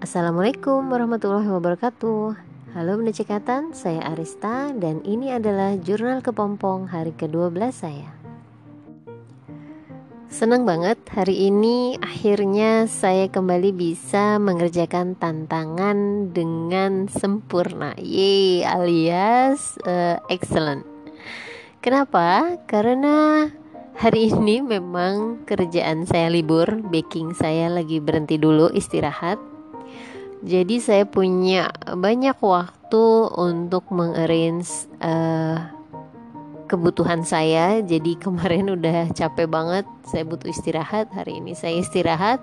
Assalamualaikum warahmatullahi wabarakatuh. Halo Cekatan, saya Arista dan ini adalah Jurnal Kepompong hari ke-12 saya. Senang banget hari ini akhirnya saya kembali bisa mengerjakan tantangan dengan sempurna. Yeay alias uh, excellent. Kenapa? Karena hari ini memang kerjaan saya libur Baking saya lagi berhenti dulu istirahat jadi saya punya banyak waktu untuk mengarrange uh, kebutuhan saya. Jadi kemarin udah capek banget saya butuh istirahat. Hari ini saya istirahat.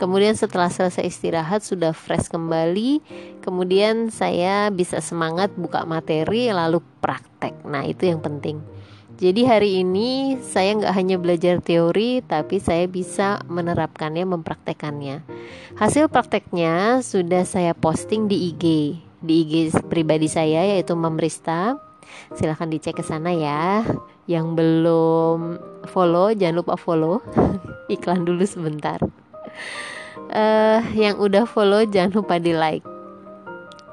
Kemudian setelah selesai istirahat sudah fresh kembali. Kemudian saya bisa semangat buka materi lalu praktek. Nah itu yang penting jadi hari ini saya nggak hanya belajar teori, tapi saya bisa menerapkannya, mempraktekannya. Hasil prakteknya sudah saya posting di IG, di IG pribadi saya yaitu Mamrista. Silahkan dicek ke sana ya. Yang belum follow, jangan lupa follow. Iklan dulu sebentar. Uh, yang udah follow jangan lupa di like.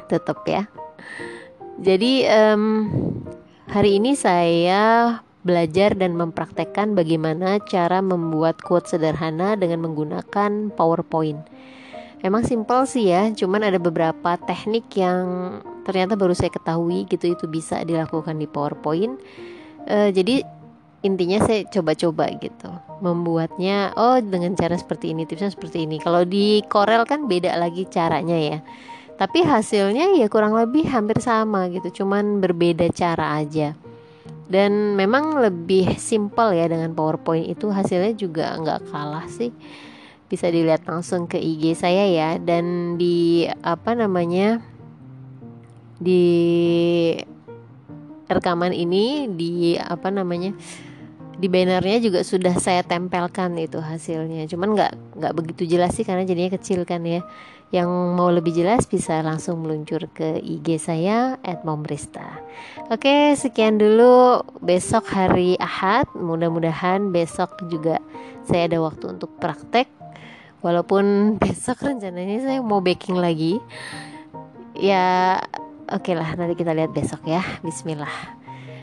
Tetap ya. Jadi um, Hari ini saya belajar dan mempraktekkan bagaimana cara membuat quote sederhana dengan menggunakan PowerPoint. Emang simpel sih ya, cuman ada beberapa teknik yang ternyata baru saya ketahui gitu itu bisa dilakukan di PowerPoint. E, jadi intinya saya coba-coba gitu membuatnya oh dengan cara seperti ini tipsnya seperti ini kalau di Corel kan beda lagi caranya ya tapi hasilnya ya kurang lebih hampir sama gitu cuman berbeda cara aja. Dan memang lebih simpel ya dengan PowerPoint itu hasilnya juga nggak kalah sih. Bisa dilihat langsung ke IG saya ya dan di apa namanya di rekaman ini di apa namanya di bannernya juga sudah saya tempelkan itu hasilnya cuman nggak nggak begitu jelas sih karena jadinya kecil kan ya yang mau lebih jelas bisa langsung meluncur ke IG saya @momrista. Oke, sekian dulu besok hari Ahad. Mudah-mudahan besok juga saya ada waktu untuk praktek. Walaupun besok rencananya saya mau baking lagi. Ya, oke lah nanti kita lihat besok ya. Bismillah.